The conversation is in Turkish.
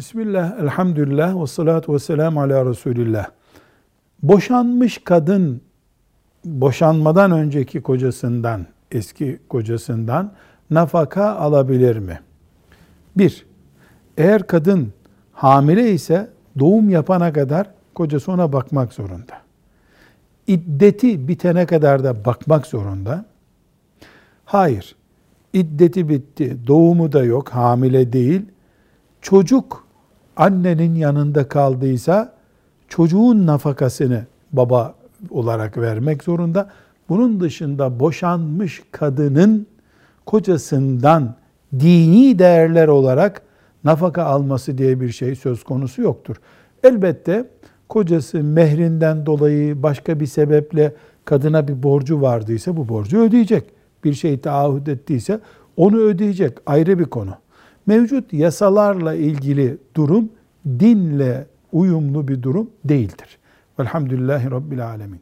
Bismillah, elhamdülillah ve salatu ve selamu ala Resulillah. Boşanmış kadın, boşanmadan önceki kocasından, eski kocasından nafaka alabilir mi? Bir, eğer kadın hamile ise doğum yapana kadar kocası ona bakmak zorunda. İddeti bitene kadar da bakmak zorunda. Hayır, iddeti bitti, doğumu da yok, hamile değil. Çocuk annenin yanında kaldıysa çocuğun nafakasını baba olarak vermek zorunda. Bunun dışında boşanmış kadının kocasından dini değerler olarak nafaka alması diye bir şey söz konusu yoktur. Elbette kocası mehrinden dolayı başka bir sebeple kadına bir borcu vardıysa bu borcu ödeyecek. Bir şey taahhüt ettiyse onu ödeyecek. Ayrı bir konu. Mevcut yasalarla ilgili durum dinle uyumlu bir durum değildir. Velhamdülillahi Rabbil Alemin.